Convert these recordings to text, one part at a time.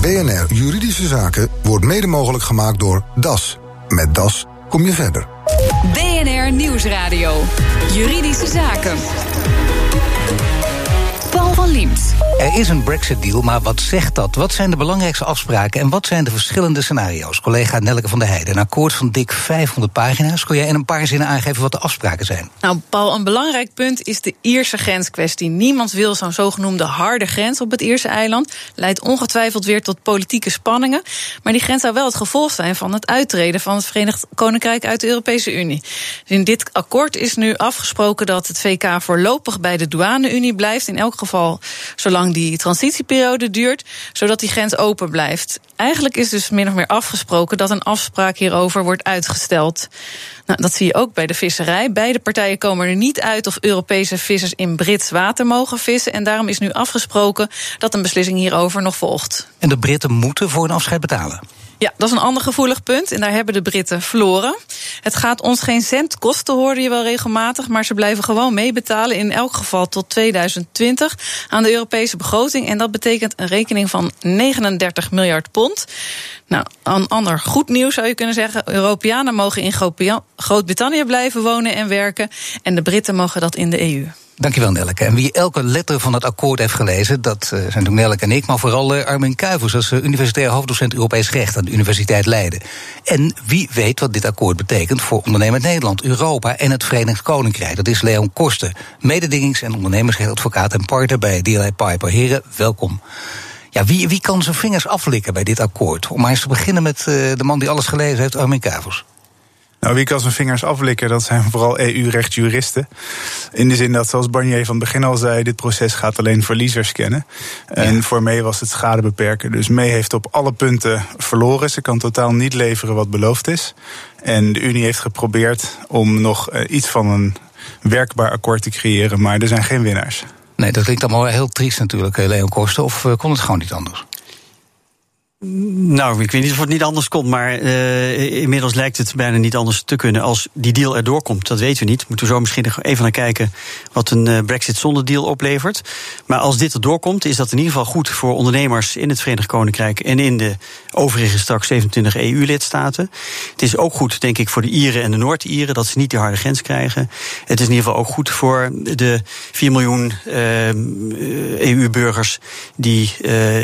BNR Juridische Zaken wordt mede mogelijk gemaakt door DAS. Met DAS kom je verder. BNR Nieuwsradio. Juridische Zaken. Paul van Liemt. Er is een Brexit-deal, maar wat zegt dat? Wat zijn de belangrijkste afspraken en wat zijn de verschillende scenario's? Collega Nelke van der Heijden, een akkoord van dik 500 pagina's. Kun jij in een paar zinnen aangeven wat de afspraken zijn? Nou, Paul, een belangrijk punt is de Ierse grenskwestie. Niemand wil zo'n zogenoemde harde grens op het Ierse eiland. Leidt ongetwijfeld weer tot politieke spanningen. Maar die grens zou wel het gevolg zijn van het uittreden van het Verenigd Koninkrijk uit de Europese Unie. Dus in dit akkoord is nu afgesproken dat het VK voorlopig bij de douane-Unie blijft. In elk geval zolang die transitieperiode duurt, zodat die grens open blijft. Eigenlijk is dus min of meer afgesproken dat een afspraak hierover wordt uitgesteld. Nou, dat zie je ook bij de visserij. Beide partijen komen er niet uit of Europese vissers in Brits water mogen vissen. En daarom is nu afgesproken dat een beslissing hierover nog volgt. En de Britten moeten voor een afscheid betalen. Ja, dat is een ander gevoelig punt. En daar hebben de Britten verloren. Het gaat ons geen cent kosten, hoorde je wel regelmatig. Maar ze blijven gewoon meebetalen, in elk geval tot 2020, aan de Europese begroting. En dat betekent een rekening van 39 miljard pond. Nou, een ander goed nieuws zou je kunnen zeggen. Europeanen mogen in Groot-Brittannië blijven wonen en werken. En de Britten mogen dat in de EU. Dankjewel, Nelke. En wie elke letter van het akkoord heeft gelezen, dat uh, zijn toen Nelke en ik, maar vooral uh, Armin Kuivers als uh, universitair hoofddocent Europees Recht aan de Universiteit Leiden. En wie weet wat dit akkoord betekent voor ondernemend Nederland, Europa en het Verenigd Koninkrijk. Dat is Leon Kosten, mededingings- en ondernemersrechtadvocaat en partner bij DLA Piper. Heren, welkom. Ja, wie, wie kan zijn vingers aflikken bij dit akkoord? Om maar eens te beginnen met de man die alles gelezen heeft, Armin Kuivers. Nou, wie kan zijn vingers aflikken, dat zijn vooral EU-rechtsjuristen. In de zin dat, zoals Barnier van het begin al zei, dit proces gaat alleen verliezers kennen. En voor May was het schade beperken. Dus May heeft op alle punten verloren. Ze kan totaal niet leveren wat beloofd is. En de Unie heeft geprobeerd om nog iets van een werkbaar akkoord te creëren, maar er zijn geen winnaars. Nee, dat klinkt allemaal heel triest natuurlijk, Leon Kosten. Of kon het gewoon niet anders? Nou, ik weet niet of het niet anders komt, maar uh, inmiddels lijkt het bijna niet anders te kunnen als die deal erdoor komt. Dat weten we niet. Moeten we zo misschien even naar kijken wat een uh, Brexit zonder deal oplevert. Maar als dit erdoor komt, is dat in ieder geval goed voor ondernemers in het Verenigd Koninkrijk en in de overige straks 27 EU-lidstaten. Het is ook goed, denk ik, voor de Ieren en de Noord-Ieren dat ze niet die harde grens krijgen. Het is in ieder geval ook goed voor de 4 miljoen EU-burgers die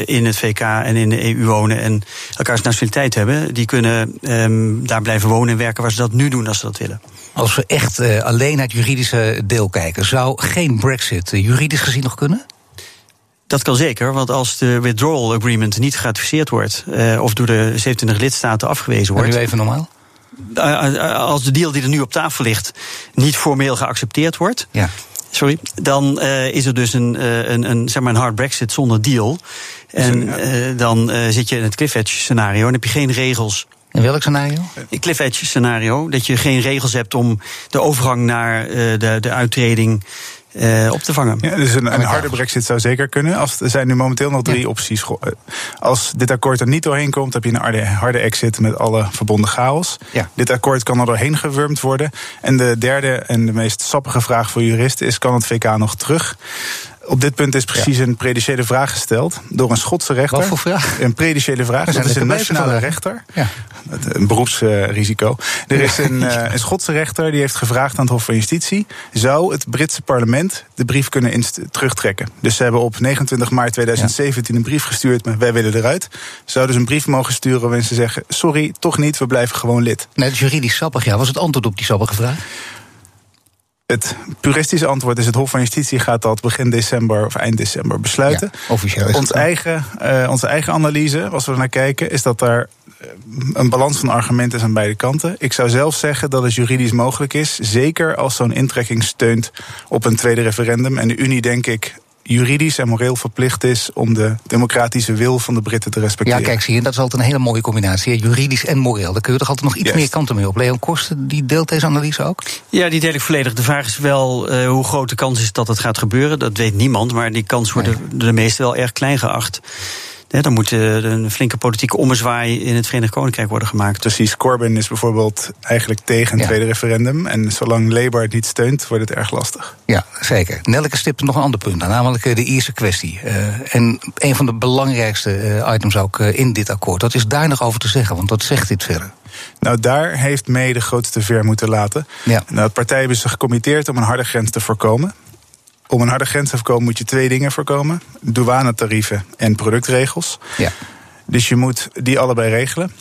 in het VK en in de EU wonen en elkaars nationaliteit hebben, die kunnen um, daar blijven wonen en werken waar ze dat nu doen als ze dat willen. Als we echt uh, alleen naar het juridische deel kijken, zou geen Brexit uh, juridisch gezien nog kunnen? Dat kan zeker, want als de withdrawal agreement niet geratificeerd wordt, uh, of door de 27 lidstaten afgewezen wordt. nu even normaal? Als de deal die er nu op tafel ligt niet formeel geaccepteerd wordt. Ja. Sorry, dan uh, is er dus een, uh, een, een, zeg maar een hard Brexit zonder deal. En uh, dan zit je in het cliff edge scenario en heb je geen regels. In welk scenario? In cliff edge scenario. Dat je geen regels hebt om de overgang naar de, de uittreding uh, op te vangen. Ja, dus een, een harde brexit zou zeker kunnen. Als, er zijn nu momenteel nog drie ja. opties. Als dit akkoord er niet doorheen komt, heb je een harde, harde exit met alle verbonden chaos. Ja. Dit akkoord kan er doorheen gewurmd worden. En de derde en de meest sappige vraag voor juristen is: kan het VK nog terug? Op dit punt is precies ja. een prediciële vraag gesteld door een Schotse rechter. Wat voor vraag? Een prediciële vraag. Dat is een nationale rechter. Ja. Een beroepsrisico. Er is een, uh, een Schotse rechter die heeft gevraagd aan het Hof van Justitie: zou het Britse parlement de brief kunnen terugtrekken? Dus ze hebben op 29 maart 2017 ja. een brief gestuurd met wij willen eruit. Zouden ze een brief mogen sturen waarin ze zeggen: sorry, toch niet, we blijven gewoon lid. Nee, dat is juridisch sappig. Ja, was het antwoord op die sappige vraag? Het puristische antwoord is: het Hof van Justitie gaat dat begin december of eind december besluiten. Ja, officieel. Is Ons eigen, uh, onze eigen analyse, als we er naar kijken, is dat daar een balans van argumenten is aan beide kanten. Ik zou zelf zeggen dat het juridisch mogelijk is, zeker als zo'n intrekking steunt op een tweede referendum. En de Unie, denk ik, juridisch en moreel verplicht is om de democratische wil van de Britten te respecteren. Ja, kijk, zie je, dat is altijd een hele mooie combinatie. Juridisch en moreel. Daar kun je toch altijd nog iets yes. meer kanten mee op. Leon Kosten, die deelt deze analyse ook? Ja, die deel ik volledig. De vraag is wel uh, hoe groot de kans is dat het gaat gebeuren. Dat weet niemand, maar die kans wordt nee. door de meesten wel erg klein geacht. Dan moet een flinke politieke ommezwaai in het Verenigd Koninkrijk worden gemaakt. Precies, Corbyn is bijvoorbeeld eigenlijk tegen het tweede referendum. En zolang Labour het niet steunt, wordt het erg lastig. Ja, zeker. Nelke stipt nog een ander punt aan, namelijk de Ierse kwestie. en een van de belangrijkste items ook in dit akkoord. Wat is daar nog over te zeggen? Want wat zegt dit verder? Nou, daar heeft mee de grootste ver moeten laten. Ja. Nou, de partijen hebben zich gecommitteerd om een harde grens te voorkomen. Om een harde grens te voorkomen moet je twee dingen voorkomen: douanetarieven en productregels. Ja. Dus je moet die allebei regelen.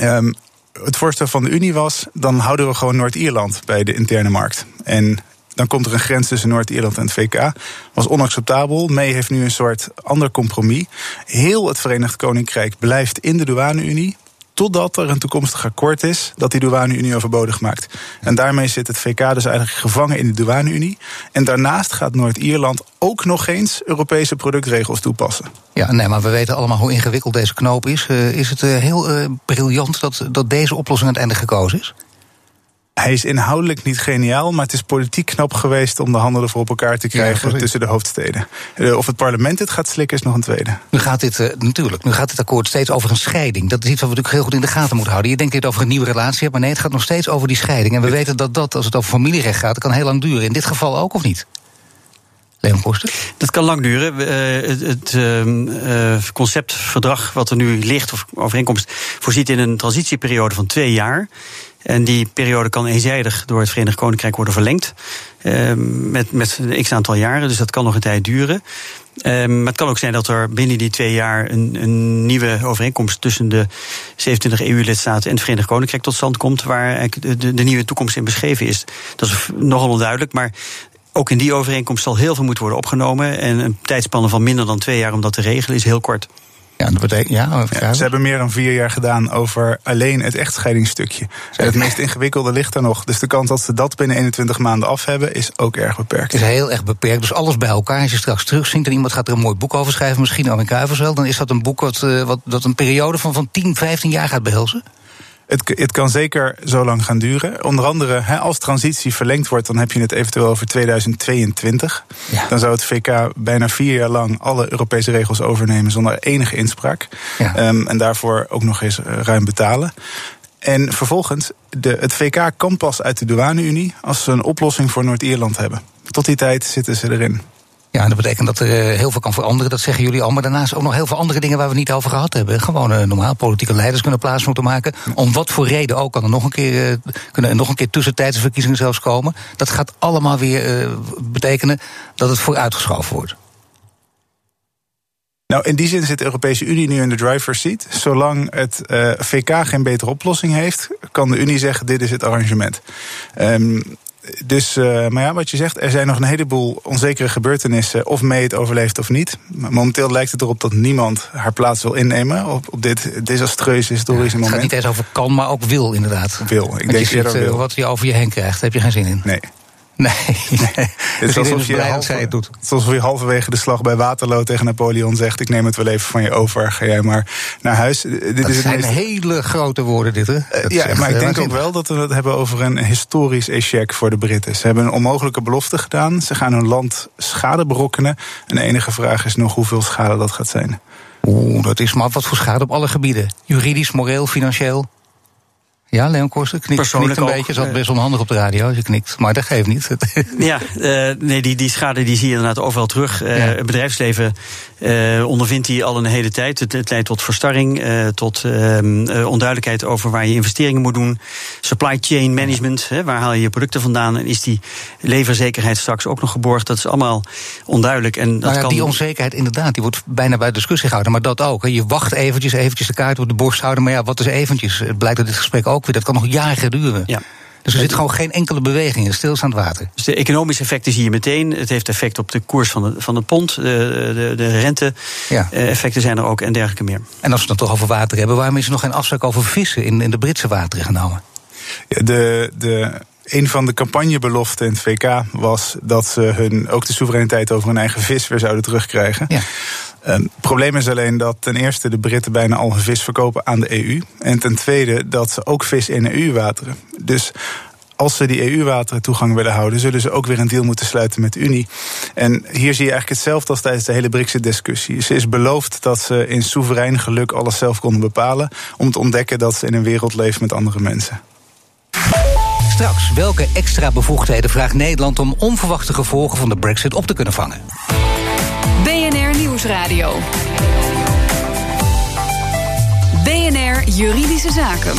Um, het voorstel van de Unie was: dan houden we gewoon Noord-Ierland bij de interne markt. En dan komt er een grens tussen Noord-Ierland en het VK. Was onacceptabel. May heeft nu een soort ander compromis. Heel het Verenigd Koninkrijk blijft in de douane-Unie totdat er een toekomstig akkoord is dat die douane-Unie overbodig maakt. En daarmee zit het VK dus eigenlijk gevangen in de douane-Unie. En daarnaast gaat Noord-Ierland ook nog eens Europese productregels toepassen. Ja, nee, maar we weten allemaal hoe ingewikkeld deze knoop is. Uh, is het uh, heel uh, briljant dat, dat deze oplossing aan het einde gekozen is? Hij is inhoudelijk niet geniaal, maar het is politiek knap geweest om de handen ervoor op elkaar te krijgen tussen de hoofdsteden. Eh, of het parlement het gaat slikken, is nog een tweede. Nu gaat dit uh, natuurlijk, nu gaat dit akkoord steeds over een scheiding. Dat is iets wat we natuurlijk heel goed in de gaten moeten houden. Je denkt dat je het over een nieuwe relatie hebt, maar nee, het gaat nog steeds over die scheiding. En we weten dat dat, als het over familierecht gaat, kan heel lang duren. In dit geval ook, of niet? Leon Koster? Dat kan lang duren. Uh, het, het uh, conceptverdrag wat er nu ligt, of overeenkomst, voorziet in een transitieperiode van twee jaar. En die periode kan eenzijdig door het Verenigd Koninkrijk worden verlengd. Uh, met, met een x aantal jaren, dus dat kan nog een tijd duren. Uh, maar het kan ook zijn dat er binnen die twee jaar een, een nieuwe overeenkomst tussen de 27 EU-lidstaten en het Verenigd Koninkrijk tot stand komt, waar de, de, de nieuwe toekomst in beschreven is. Dat is nogal onduidelijk, maar ook in die overeenkomst zal heel veel moeten worden opgenomen. En een tijdspanne van minder dan twee jaar om dat te regelen is heel kort. Ja, dat betekent, ja, ja, ze hebben meer dan vier jaar gedaan over alleen het echtscheidingsstukje. En het meest ingewikkelde ligt er nog. Dus de kans dat ze dat binnen 21 maanden af hebben, is ook erg beperkt. Is heel erg beperkt. Dus alles bij elkaar. Als je straks terugziet en iemand gaat er een mooi boek over schrijven, misschien al in Kuiversveld, dan is dat een boek wat, eh, wat, dat een periode van, van 10, 15 jaar gaat behelzen. Het, het, kan zeker zo lang gaan duren. Onder andere, hè, als transitie verlengd wordt, dan heb je het eventueel over 2022. Ja. Dan zou het VK bijna vier jaar lang alle Europese regels overnemen zonder enige inspraak. Ja. Um, en daarvoor ook nog eens eh, ruim betalen. En vervolgens, de, het VK kan pas uit de douane-Unie als ze een oplossing voor Noord-Ierland hebben. Tot die tijd zitten ze erin. Ja, dat betekent dat er eh, heel veel kan veranderen, dat zeggen jullie al. Maar daarnaast ook nog heel veel andere dingen waar we niet over gehad hebben. Gewoon uh, normaal politieke leiders kunnen plaats moeten maken. Om wat voor reden ook kan er nog een keer, uh, kunnen er nog een keer tussentijdse verkiezingen zelfs komen. Dat gaat allemaal weer betekenen dat het vooruitgeschoven wordt. Nou, in die zin zit de Europese Unie nu in de driver's seat. Zolang het VK geen betere oplossing heeft, kan de Unie zeggen: dit is het arrangement. Um, dus, uh, maar ja, wat je zegt, er zijn nog een heleboel onzekere gebeurtenissen. Of mee het overleeft of niet. Momenteel lijkt het erop dat niemand haar plaats wil innemen. op, op dit desastreuze historische moment. Het gaat niet eens over kan, maar ook wil, inderdaad. Wil. Ik denk je ziet, uh, wat je over je heen krijgt, daar heb je geen zin in. Nee. Nee, nee. Het is alsof je, het doet. Alsof je halverwege de slag bij Waterloo tegen Napoleon zegt: Ik neem het wel even van je over. Ga jij maar naar huis. Dit dat is zijn meest... hele grote woorden, dit. Hè? Uh, ja, maar ik denk ook wel dat we het hebben over een historisch échec voor de Britten. Ze hebben een onmogelijke belofte gedaan. Ze gaan hun land schade berokkenen. En de enige vraag is nog hoeveel schade dat gaat zijn. Oeh, dat is maar wat voor schade op alle gebieden: juridisch, moreel, financieel. Ja, Leon Korsen knikt, knikt een beetje. Zat best onhandig op de radio als je knikt. Maar dat geeft niet. ja, uh, nee, die, die schade die zie je inderdaad overal terug. Uh, Het bedrijfsleven uh, ondervindt die al een hele tijd. Het, het leidt tot verstarring, tot onduidelijkheid over waar je investeringen moet doen. Supply chain management, hè, waar haal je je producten vandaan? En is die leverzekerheid straks ook nog geborgd? Dat is allemaal onduidelijk. En dat nou ja, kan... Die onzekerheid inderdaad, die wordt bijna bij discussie gehouden. Maar dat ook. Hè. Je wacht eventjes, eventjes de kaart op de borst houden. Maar ja, wat is eventjes? Het blijkt uit dit gesprek ook weer. Dat kan nog jaren duren. Ja. Dus er zit gewoon geen enkele beweging in, stilstaand water. Dus de economische effecten zie je meteen. Het heeft effect op de koers van, de, van het pond. De, de, de rente-effecten zijn er ook en dergelijke meer. En als we het dan toch over water hebben, waarom is er nog geen afspraak over vissen in, in de Britse wateren genomen? Ja, de, de, een van de campagnebeloften in het VK was dat ze hun, ook de soevereiniteit over hun eigen vis weer zouden terugkrijgen. Ja. Ehm, het probleem is alleen dat ten eerste de Britten bijna al hun vis verkopen aan de EU. En ten tweede dat ze ook vis in EU wateren. Dus als ze die EU-wateren toegang willen houden, zullen ze ook weer een deal moeten sluiten met de Unie. En hier zie je eigenlijk hetzelfde als tijdens de hele Brexit-discussie. Ze is beloofd dat ze in soeverein geluk alles zelf konden bepalen, om te ontdekken dat ze in een wereld leven met andere mensen. Straks, welke extra bevoegdheden vraagt Nederland om onverwachte gevolgen van de Brexit op te kunnen vangen? BNR Nieuwsradio. BNR Juridische Zaken.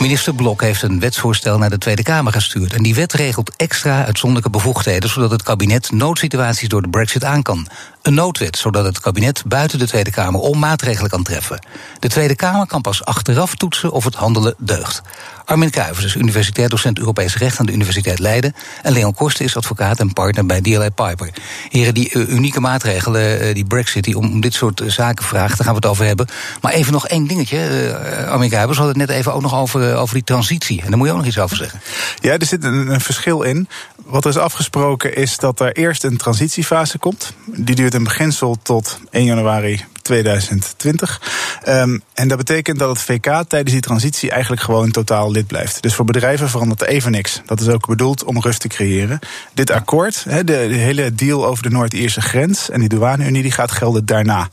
Minister Blok heeft een wetsvoorstel naar de Tweede Kamer gestuurd. En die wet regelt extra uitzonderlijke bevoegdheden, zodat het kabinet noodsituaties door de Brexit aan kan. Een noodwet, zodat het kabinet buiten de Tweede Kamer om maatregelen kan treffen. De Tweede Kamer kan pas achteraf toetsen of het handelen deugt. Armin Kuivers is universitair docent Europees Recht aan de Universiteit Leiden. En Leon Korsten is advocaat en partner bij DLA Piper. Heren, die uh, unieke maatregelen, uh, die Brexit, die om dit soort uh, zaken vraagt, daar gaan we het over hebben. Maar even nog één dingetje. Armin Kuivers had het net even ook nog over, over die transitie. En daar moet je ook nog iets over zeggen. Ja, er zit een, een verschil in. Wat er is afgesproken is dat er eerst een transitiefase komt. Die duurt in beginsel tot 1 januari 2020. Um, en dat betekent dat het VK tijdens die transitie eigenlijk gewoon totaal lid blijft. Dus voor bedrijven verandert er even niks. Dat is ook bedoeld om rust te creëren. Dit akkoord, de, de hele deal over de Noord-Ierse grens en die douane-unie, die gaat gelden daarna.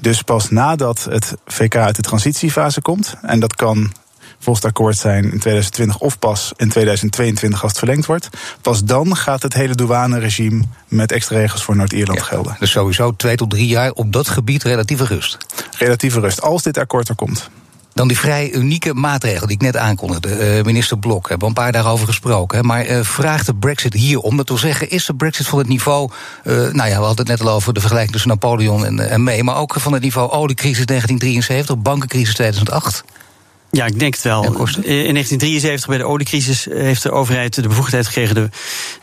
Dus pas nadat het VK uit de transitiefase komt, en dat kan volgens het akkoord zijn in 2020 of pas in 2022 als het verlengd wordt. Pas dan gaat het hele douaneregime met extra regels voor Noord-Ierland Ja, gelden. Dus sowieso twee tot drie jaar op dat gebied relatieve rust. Relatieve rust, als dit akkoord er komt. Dan die vrij unieke maatregel die ik net aankondigde. Eh, minister Blok, we hebben een paar dagen over gesproken. Maar eh, vraagt de Brexit hier om? Dat wil zeggen, is de Brexit van het niveau. eh, nou ja, we hadden het net al over de vergelijking tussen Napoleon en, en May. Maar ook van het niveau oliecrisis 1973, bankencrisis 2008. Ja, ik denk het wel. In 1973 bij de oliecrisis heeft de overheid de bevoegdheid gekregen de,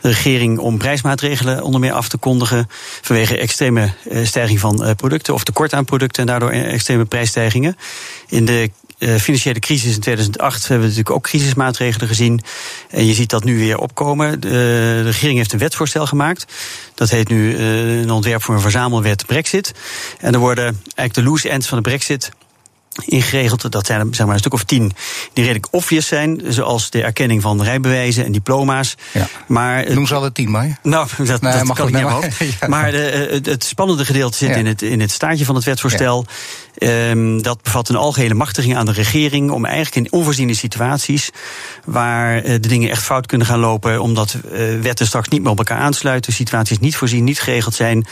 de regering om prijsmaatregelen onder meer af te kondigen vanwege extreme eh, stijging van eh, producten of tekort aan producten en daardoor eh, extreme prijsstijgingen. In de eh, financiële crisis in 2008 hebben we natuurlijk ook crisismaatregelen gezien. En je ziet dat nu weer opkomen. De, de regering heeft een wetsvoorstel gemaakt. Dat heet nu eh, een ontwerp voor een verzamelwet Brexit. En er worden eigenlijk de loose ends van de Brexit ingeregeld. Dat zijn er zeg maar, een stuk of tien die redelijk obvious zijn. Zoals de erkenning van rijbewijzen en diploma's. Ja. Maar, eh, Noem ze alle tien maar. nou, dat, Nee, dat mag kan ik niet maar-. Ja. Maar de, eh, het, het spannende gedeelte zit Ja. in, het, in het staartje van het wetsvoorstel. Ehm, dat bevat een algehele machtiging aan de regering om eigenlijk in onvoorziene situaties waar eh, de dingen echt fout kunnen gaan lopen, omdat eh, wetten straks niet meer op elkaar aansluiten, situaties niet voorzien, niet geregeld zijn,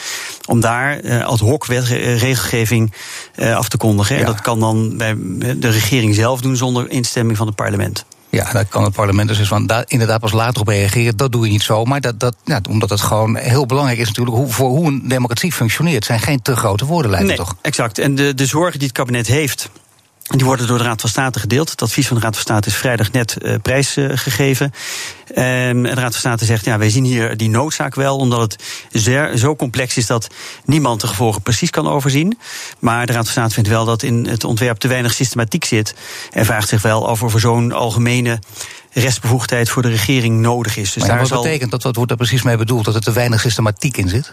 om daar eh, ad hoc wet, eh, regelgeving eh, af te kondigen. En dat kan dan bij de regering zelf doen zonder instemming van het parlement. Ja, daar kan het parlement dus van daar inderdaad pas later op reageren. Dat doe je niet zomaar. Dat, dat, ja, omdat het gewoon heel belangrijk is natuurlijk hoe, voor hoe een democratie functioneert. Het zijn geen te grote woorden, lijkt nee, toch? exact. En de, de zorgen die het kabinet heeft. Die worden door de Raad van State gedeeld. Het advies van de Raad van State is vrijdag net uh, prijsgegeven. Uh, en de Raad van State zegt: ja, wij zien hier die noodzaak wel, omdat het zeer, zo complex is dat niemand de gevolgen precies kan overzien. Maar de Raad van State vindt wel dat in het ontwerp te weinig systematiek zit. En vraagt zich wel er voor zo'n algemene restbevoegdheid voor de regering nodig is. Dus maar ja, daar wat zal betekent dat? Wat wordt er precies mee bedoeld? Dat er te weinig systematiek in zit?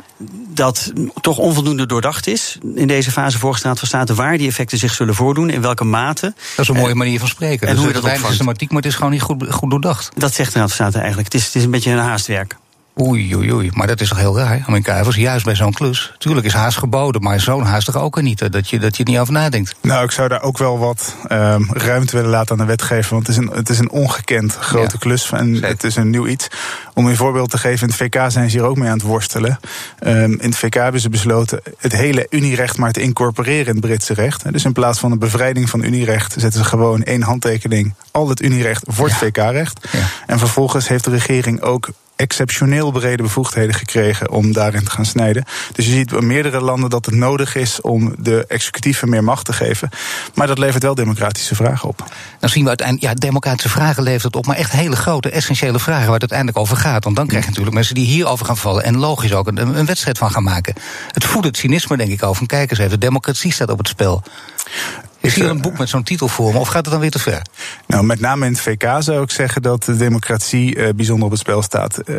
dat toch onvoldoende doordacht is in deze fase Raad van State waar die effecten zich zullen voordoen, in welke mate. Dat is een mooie manier van spreken. en dus hoe je er dat weinig opvangt. systematiek, maar het is gewoon niet goed, goed doordacht. Dat zegt de Raad van State eigenlijk. Het is, het is een beetje een haastwerk. Oei, oei, oei. Maar dat is toch heel raar? Amin Kuivers, juist bij zo'n klus. Tuurlijk is haast geboden, maar zo'n haast toch ook er niet. Dat je, dat je er niet over nadenkt. Nou, ik zou daar ook wel wat um, ruimte willen laten aan de wetgever. Want het is een, het is een ongekend grote Ja, klus. En zeker. het is een nieuw iets. Om een voorbeeld te geven, in het VK zijn ze hier ook mee aan het worstelen. Um, in het VK hebben ze besloten het hele Unierecht maar te incorporeren in het Britse recht. Dus in plaats van een bevrijding van Unierecht zetten ze gewoon één handtekening. Al het Unierecht wordt Ja. VK-recht. Ja. En vervolgens heeft de regering ook exceptioneel brede bevoegdheden gekregen om daarin te gaan snijden. Dus je ziet bij meerdere landen dat het nodig is om de executieven meer macht te geven. Maar dat levert wel democratische vragen op. Dan zien we uiteindelijk, ja, democratische vragen levert het op, maar echt hele grote, essentiële vragen waar het uiteindelijk over gaat. Want dan krijg je natuurlijk mensen die hierover gaan vallen en logisch ook een, een wedstrijd van gaan maken. Het voedt het cynisme, denk ik, over. Van kijk eens even, democratie staat op het spel. Is hier een boek met zo'n titel voor me, of gaat het dan weer te ver? Nou, met name in het VK zou ik zeggen dat de democratie uh, bijzonder op het spel staat. Uh,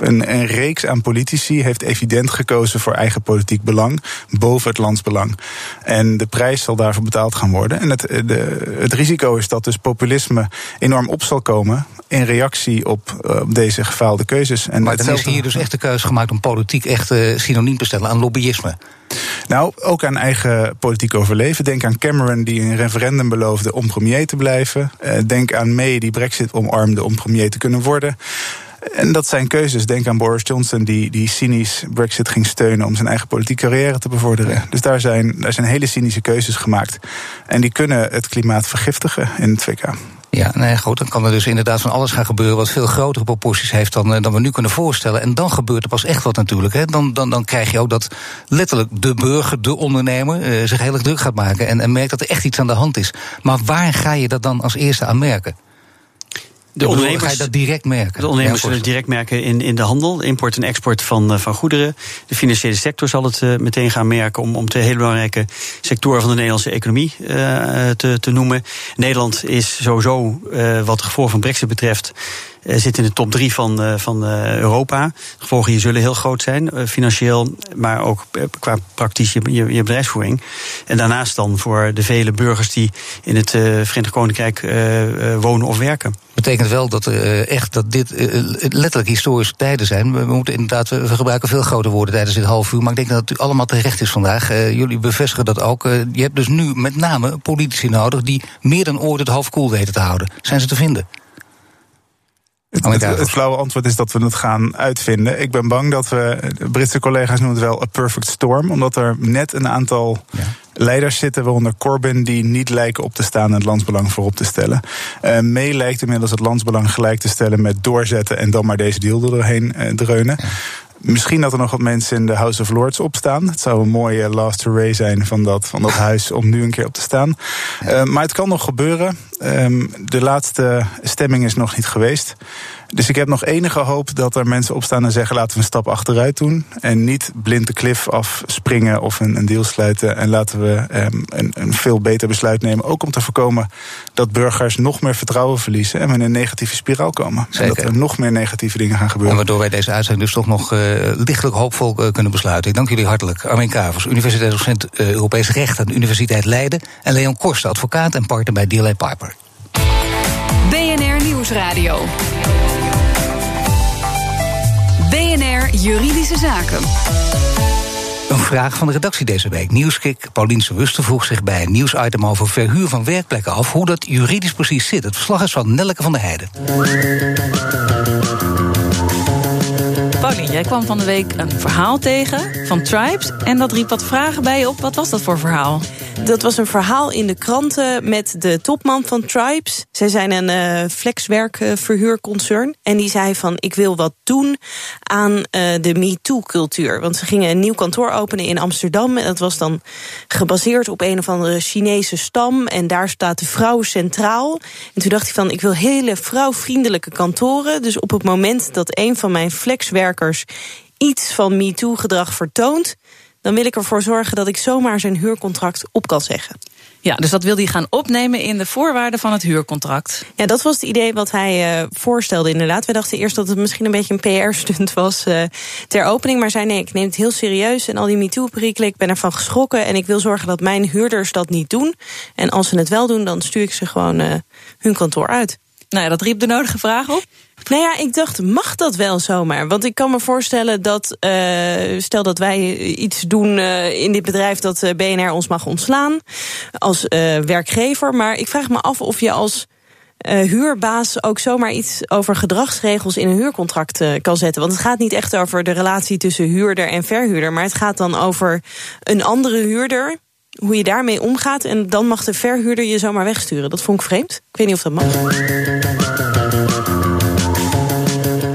een, een, reeks aan politici heeft evident gekozen voor eigen politiek belang boven het landsbelang. En de prijs zal daarvoor betaald gaan worden. En het, de, het risico is dat dus populisme enorm op zal komen in reactie op, op deze gefaalde keuzes. En maar dan is hier dus echt de keuze gemaakt om politiek echt synoniem te stellen aan lobbyisme. Nou, ook aan eigen politiek overleven. Denk aan Cameron die een referendum beloofde om premier te blijven. Uh, denk aan May die Brexit omarmde om premier te kunnen worden. En dat zijn keuzes. Denk aan Boris Johnson, die, die cynisch Brexit ging steunen om zijn eigen politieke carrière te bevorderen. Dus daar zijn, daar zijn hele cynische keuzes gemaakt. En die kunnen het klimaat vergiftigen in het VK. Ja, nee, goed, dan kan er dus inderdaad van alles gaan gebeuren... wat veel grotere proporties heeft dan, eh, dan we nu kunnen voorstellen. En dan gebeurt er pas echt wat natuurlijk. Hè. Dan, dan, dan krijg je ook dat letterlijk de burger, de ondernemer... Eh, zich heel erg druk gaat maken en, en merkt dat er echt iets aan de hand is. Maar waar ga je dat dan als eerste aan merken? De ondernemers, ga je dat direct merken? De ondernemers zullen het direct merken in, in de handel, import en export van, eh, van goederen. De financiële sector zal het uh, meteen gaan merken om, om twee hele belangrijke sectoren van de Nederlandse economie uh, te, te noemen. Nederland is sowieso, uh, wat het gevolg van Brexit betreft, zit in de top drie van, uh, van uh, Europa. De gevolgen hier zullen heel groot zijn, financieel, maar ook qua praktisch je, je, bedrijfsvoering. En daarnaast dan voor de vele burgers die in het Verenigd Koninkrijk wonen of werken betekent wel dat, uh, echt, dat dit letterlijk historische tijden zijn. We moeten inderdaad, we gebruiken veel grote woorden tijdens dit half uur. Maar ik denk dat het allemaal terecht is vandaag. Jullie bevestigen dat ook. je hebt dus nu met name politici nodig die meer dan ooit het hoofd koel weten te houden. Zijn ze te vinden? Het, het, flauwe antwoord is dat we het gaan uitvinden. Ik ben bang dat we, de Britse collega's noemen het wel a perfect storm, omdat er net een aantal ja. leiders zitten, waaronder Corbyn, die niet lijken op te staan en het landsbelang voorop te stellen. Uh, May lijkt inmiddels het landsbelang gelijk te stellen met doorzetten en dan maar deze deal er doorheen uh, dreunen. Misschien dat er nog wat mensen in de House of Lords opstaan. Het zou een mooie last array zijn van dat, van dat huis om nu een keer op te staan. Uh, maar het kan nog gebeuren. Um, de laatste stemming is nog niet geweest. Dus ik heb nog enige hoop dat er mensen opstaan en zeggen: laten we een stap achteruit doen. En niet blind de klif afspringen of een, een deal sluiten. En laten we um, een, een, veel beter besluit nemen. Ook om te voorkomen dat burgers nog meer vertrouwen verliezen en we in een negatieve spiraal komen. Zeker. En dat er nog meer negatieve dingen gaan gebeuren. En waardoor wij deze uitzending dus toch nog uh, lichtelijk hoopvol uh, kunnen besluiten. Ik dank jullie hartelijk. Armin Kavers, universiteitsdocent uh, Europees Recht aan de Universiteit Leiden. En Leon Korsten, advocaat en partner bij DLA Piper. BNR Nieuwsradio. Juridische Zaken. Een vraag van de redactie deze week. Nieuwskik Paulien Wuster vroeg zich bij een nieuwsitem over verhuur van werkplekken af hoe dat juridisch precies zit. Het verslag is van Nelleke van der Heijden. Paulien, jij kwam van de week een verhaal tegen van Tribes. En dat riep wat vragen bij je op. Wat was dat voor verhaal? Dat was een verhaal in de kranten met de topman van Tribes. Zij zijn een uh, flexwerkverhuurconcern. En die zei van, ik wil wat doen aan uh, de MeToo-cultuur. Want ze gingen een nieuw kantoor openen in Amsterdam. En dat was dan gebaseerd op een of andere Chinese stam. En daar staat de vrouw centraal. En toen dacht hij van, ik wil hele vrouwvriendelijke kantoren. Dus op het moment dat een van mijn flexwerkers iets van MeToo-gedrag vertoont dan wil ik ervoor zorgen dat ik zomaar zijn huurcontract op kan zeggen. Ja, dus dat wil hij gaan opnemen in de voorwaarden van het huurcontract. Ja, dat was het idee wat hij uh, voorstelde inderdaad. We dachten eerst dat het misschien een beetje een PR-stunt was uh, ter opening. Maar zei nee, ik neem het heel serieus. En al die MeToo-perikelen, ik ben ervan geschrokken. En ik wil zorgen dat mijn huurders dat niet doen. En als ze het wel doen, dan stuur ik ze gewoon uh, hun kantoor uit. Nou ja, dat riep de nodige vraag op. Nou ja, ik dacht, mag dat wel zomaar? Want ik kan me voorstellen dat, uh, stel dat wij iets doen uh, in dit bedrijf... dat BNR ons mag ontslaan als werkgever. Maar ik vraag me af of je als huurbaas ook zomaar iets over gedragsregels in een huurcontract kan zetten. Want het gaat niet echt over de relatie tussen huurder en verhuurder... maar het gaat dan over een andere huurder hoe je daarmee omgaat. En dan mag de verhuurder je zomaar wegsturen. Dat vond ik vreemd. Ik weet niet of dat mag.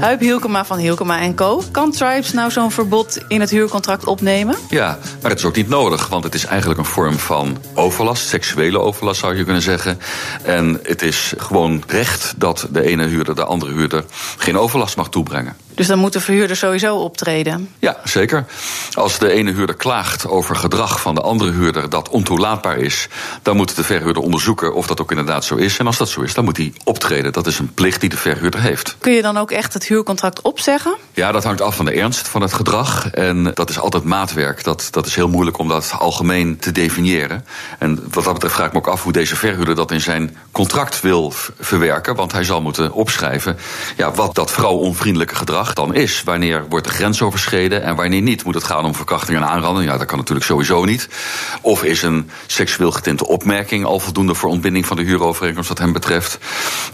Huip Hielkema van Hielkema Co. Kan Tribes nou zo'n verbod in het huurcontract opnemen? Ja, maar het is ook niet nodig, want het is eigenlijk een vorm van overlast, seksuele overlast zou je kunnen zeggen. En het is gewoon recht dat de ene huurder de andere huurder geen overlast mag toebrengen. Dus dan moet de verhuurder sowieso optreden. Ja, zeker. Als de ene huurder klaagt over gedrag van de andere huurder dat ontoelaatbaar is, dan moet de verhuurder onderzoeken of dat ook inderdaad zo is. En als dat zo is, dan moet hij optreden. Dat is een plicht die de verhuurder heeft. Kun je dan ook echt het huurcontract opzeggen? Ja, dat hangt af van de ernst van het gedrag. En dat is altijd maatwerk. Dat, dat is heel moeilijk om dat algemeen te definiëren. En wat dat betreft vraag ik me ook af hoe deze verhuurder dat in zijn contract wil verwerken. Want hij zal moeten opschrijven ja, wat dat vrouwonvriendelijke gedrag dan is. Wanneer wordt de grens overschreden en wanneer niet? Moet het gaan om verkrachting en aanranding? Ja, dat kan natuurlijk sowieso niet. Of is een seksueel getinte opmerking al voldoende voor ontbinding van de huurovereenkomst wat hem betreft?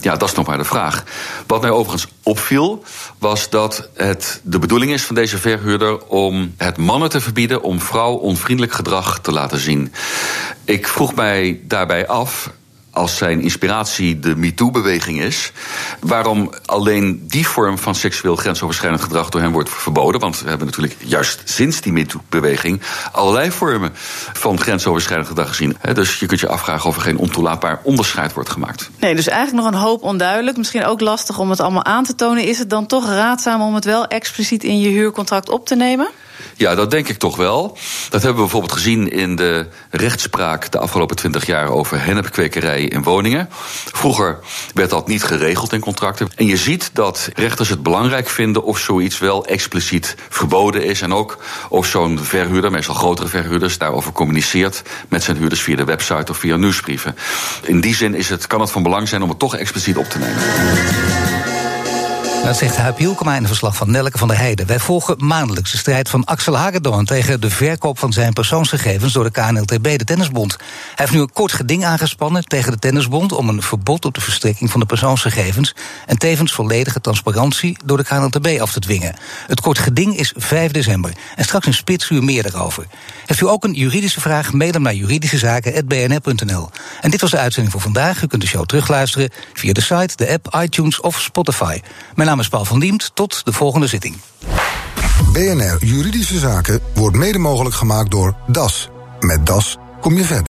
Ja, dat is nog maar de vraag. Wat mij overigens opviel, was dat het de bedoeling is van deze verhuurder om het mannen te verbieden om vrouw onvriendelijk gedrag te laten zien. Ik vroeg mij daarbij af als zijn inspiratie de MeToo-beweging is, waarom alleen die vorm van seksueel grensoverschrijdend gedrag door hem wordt verboden. Want we hebben natuurlijk juist sinds die MeToo-beweging allerlei vormen van grensoverschrijdend gedrag gezien. Dus je kunt je afvragen of er geen ontoelaatbaar onderscheid wordt gemaakt. Nee, dus eigenlijk nog een hoop onduidelijk. Misschien ook lastig om het allemaal aan te tonen. Is het dan toch raadzaam om het wel expliciet in je huurcontract op te nemen? Ja, dat denk ik toch wel. Dat hebben we bijvoorbeeld gezien in de rechtspraak de afgelopen twintig jaar over hennepkwekerijen in woningen. Vroeger werd dat niet geregeld in contracten. En je ziet dat rechters het belangrijk vinden of zoiets wel expliciet verboden is. En ook of zo'n verhuurder, meestal grotere verhuurders, daarover communiceert met zijn huurders via de website of via nieuwsbrieven. In die zin is het, kan het van belang zijn om het toch expliciet op te nemen. Dat zegt Huip Hielkema in een verslag van Nelke van der Heijden. Wij volgen maandelijks de strijd van Axel Hagedorn... tegen de verkoop van zijn persoonsgegevens door de KNLTB, de Tennisbond. Hij heeft nu een kort geding aangespannen tegen de Tennisbond... om een verbod op de verstrekking van de persoonsgegevens... en tevens volledige transparantie door de KNLTB af te dwingen. Het kort geding is 5 december. En straks een spitsuur meer daarover. Heeft u ook een juridische vraag? Mail hem naar juridischezaken.bnr.nl. En dit was de uitzending voor vandaag. U kunt de show terugluisteren via de site, de app, iTunes of Spotify. Mijn naam van Diemt. Tot de volgende zitting. BNR Juridische Zaken wordt mede mogelijk gemaakt door DAS. Met DAS kom je verder.